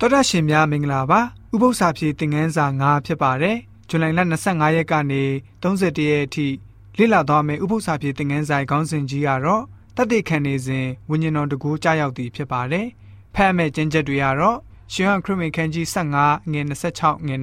တော်ရရှင်များမင်္ဂလာပါဥပု္ပ္ပစာဖြေသင်ခန်းစာ9ဖြစ်ပါတယ်ဇူလိုင်လ25ရက်ကနေ31ရက်အထိလေ့လာသွားမယ့်ဥပု္ပ္ပစာဖြေသင်ခန်းစာခေါင်းစဉ်ကြီးကတော့တတ်သိခံနေစဉ်ဝိညာဉ်တော်တကူကြားရောက်သည်ဖြစ်ပါတယ်ဖတ်မဲ့ကျင့်ချက်တွေကတော့ရှင်ဟန်ခရစ်မင်ခန်းကြီး15ငွေ26ငွေ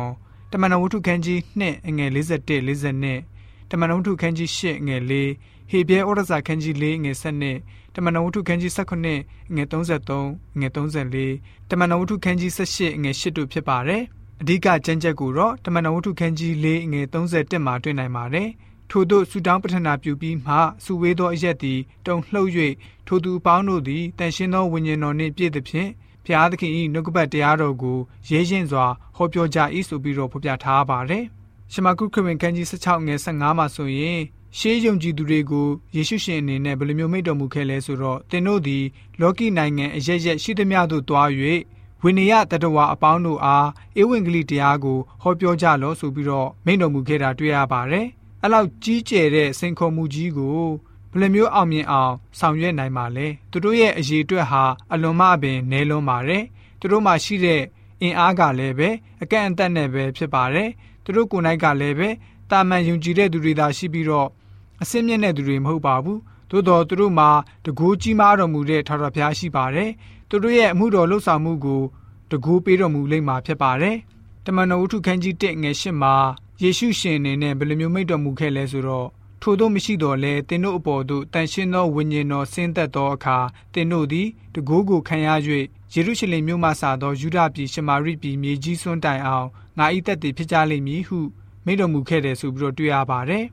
29တမန်တော်ဝတ္ထုခန်းကြီး2ငွေ41 42 တမန်တော်ဝတ္ထုခန်းကြီး8ငွေ4ဟေဘဲဩရစာခန်းကြီး4ငွေ7တမန်တော်ဝတ္ထုခန်းကြီး19ငွေ33ငွေ34တမန်တော်ဝတ္ထုခန်းကြီး18ငွေ8တို့ဖြစ်ပါတယ်အဓိကကျမ်းချက်ကိုတော့တမန်တော်ဝတ္ထုခန်းကြီး4ငွေ31မှာတွေ့နိုင်ပါတယ်ထို့သောဆူတောင်းပတနာပြုပြီးမှစုဝေးသောအရက်သည်တုံလှုပ်၍ထိုသူအပေါင်းတို့သည်တန်ရှင်းသောဝိညာဉ်တော်နှင့်ပြည့်သဖြင့်ဘုရားသခင်၏နှုတ်ကပတ်တရားတော်ကိုရေးရင်စွာဟောပြောကြ၏ဆိုပြီးတော့ဖော်ပြထားပါတယ်။ ရှမာကုခရစ်ဝင်ခန်းကြီး16ငယ်15မှာဆိုရင်ရှေးယုံကြည်သူတွေကိုယေရှုရှင်အနေနဲ့ဘယ်လိုမျိုးမိတ်တော်မူခဲ့လဲဆိုတော့သင်တို့သည်လောကီနိုင်ငံအရရက်ရှိသမျှသို့တွား၍ဝိနည်းတတဝါအပေါင်းတို့အားဧဝံဂေလိတရားကိုဟောပြောကြလော့ဆိုပြီးတော့မိန့်တော်မူခဲ့တာတွေ့ရပါတယ်။အဲ့လောက်ကြီးကျယ်တဲ့စင်ခေါ်မှုကြီးကိုဘယ်လိုမျိုးအောင်မြင်အောင်ဆောင်ရွက်နိုင်ပါလဲ။သူတို့ရဲ့အရေးအတွက်ဟာအလွန်မှပင်နဲလွန်းပါတယ်။သူတို့မှာရှိတဲ့ အင်အားကလည်းပဲအကန့်အသတ်နဲ့ပဲဖြစ်ပါတယ်။သူတို့ကိုယ်၌ကလည်းပဲတာမန်ယုံကြည်တဲ့သူတွေသာရှိပြီးတော့အစင်းမြင့်တဲ့သူတွေမဟုတ်ပါဘူးသို့တော်သူတို့မှာတကူကြီးမားတော်မူတဲ့ထာဝရဘုရားရှိပါတယ်သူတို့ရဲ့အမှုတော်လှုပ်ဆောင်မှုကိုတကူပေးတော်မူလိမ့်မှာဖြစ်ပါတယ်တမန်တော်ဝတ္ထုခန်းကြီး1ငယ်8မှာယေရှုရှင်အနေနဲ့ဘယ်လိုမျိုးမိတ်တော်မူခဲ့လဲဆိုတော့ ထို့သောမရှိတော်လဲသင်တို့အပေါ်သို့တန်ရှင်းသောဝိညာဉ်တော်ဆင်းသက်သောအခါသင်တို့သည်တကိုးကိုခံရ၍ယေရုရှလင်မြို့မှစသောယူဒပြည်ရှမာရိပြည်မြေကြီးစွန်းတိုင်အောင်ငါ၏တက်တည်ဖြစ်ကြလိမ့်မည်ဟုမိန့်တော်မူခဲ့တယ်ဆိုပြီးတော့တွေ့ရပါတယ်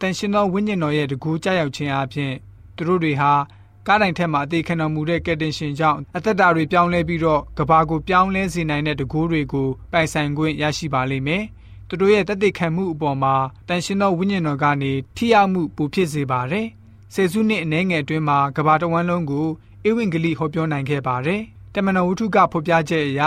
တန်ရှင်သောဝိညာဉ်တော်ရဲ့တကူကြောက်ရောက်ခြင်းအပြင်သူတို့တွေဟာကားတိုင်ထက်မှအသေးခံတော်မူတဲ့ကယ်တင်ရှင်ကြောင့်အသက်တာတွေပြောင်းလဲပြီးတော့ကဘာကိုပြောင်းလဲစေနိုင်တဲ့တကူတွေကိုပိုင်ဆိုင်ခွင့်ရရှိပါလိမ့်မယ်။ သူတို့ရဲ့တသက်ခံမှုအပေါ်မှာတန်ရှင်သောဝိညာဉ်တော်ကနေထိရောက်မှုပိုဖြစ်စေပါတယ်။ဆယ်စုနှစ်အနည်းငယ်အတွင်းမှာကဘာတဝန်းလုံးကိုဧဝံဂေလိဟောပြောနိုင်ခဲ့ပါတယ်။တမန်တော်ဝုထုကဖော်ပြချက်အရ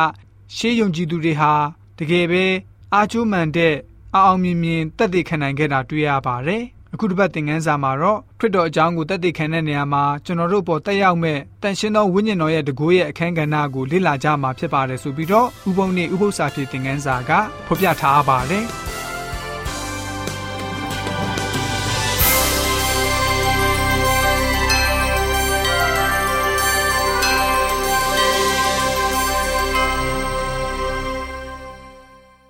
ရှေးယုံကြည်သူတွေဟာတကယ်ပဲအားကျိုးမှန်တဲ့အောင်မြင်မြင်တက်တည်ခံနိုင်ခဲ့တာတွေ့ရပါတယ်။ အခုတစ်ပတ်သင်ခန်းစာမှာတော့ခရစ်တော်အကြောင်းကိုတက်တည်ခံတဲ့နေရာမှာကျွန်တော်တို့ပေါ်တက်ရောက်မဲ့တန်ရှင်းသောဝိညာဉ်တော်ရဲ့တကူရဲ့အခန်းကဏ္ဍကိုလေ့လာကြမှာဖြစ်ပါတယ်ဆိုပြီးတော့ဥပုံနဲ့ဥပု္ပ္ပစာဖြစ်သင်ခန်းစာကဖော်ပြထားပါတယ်။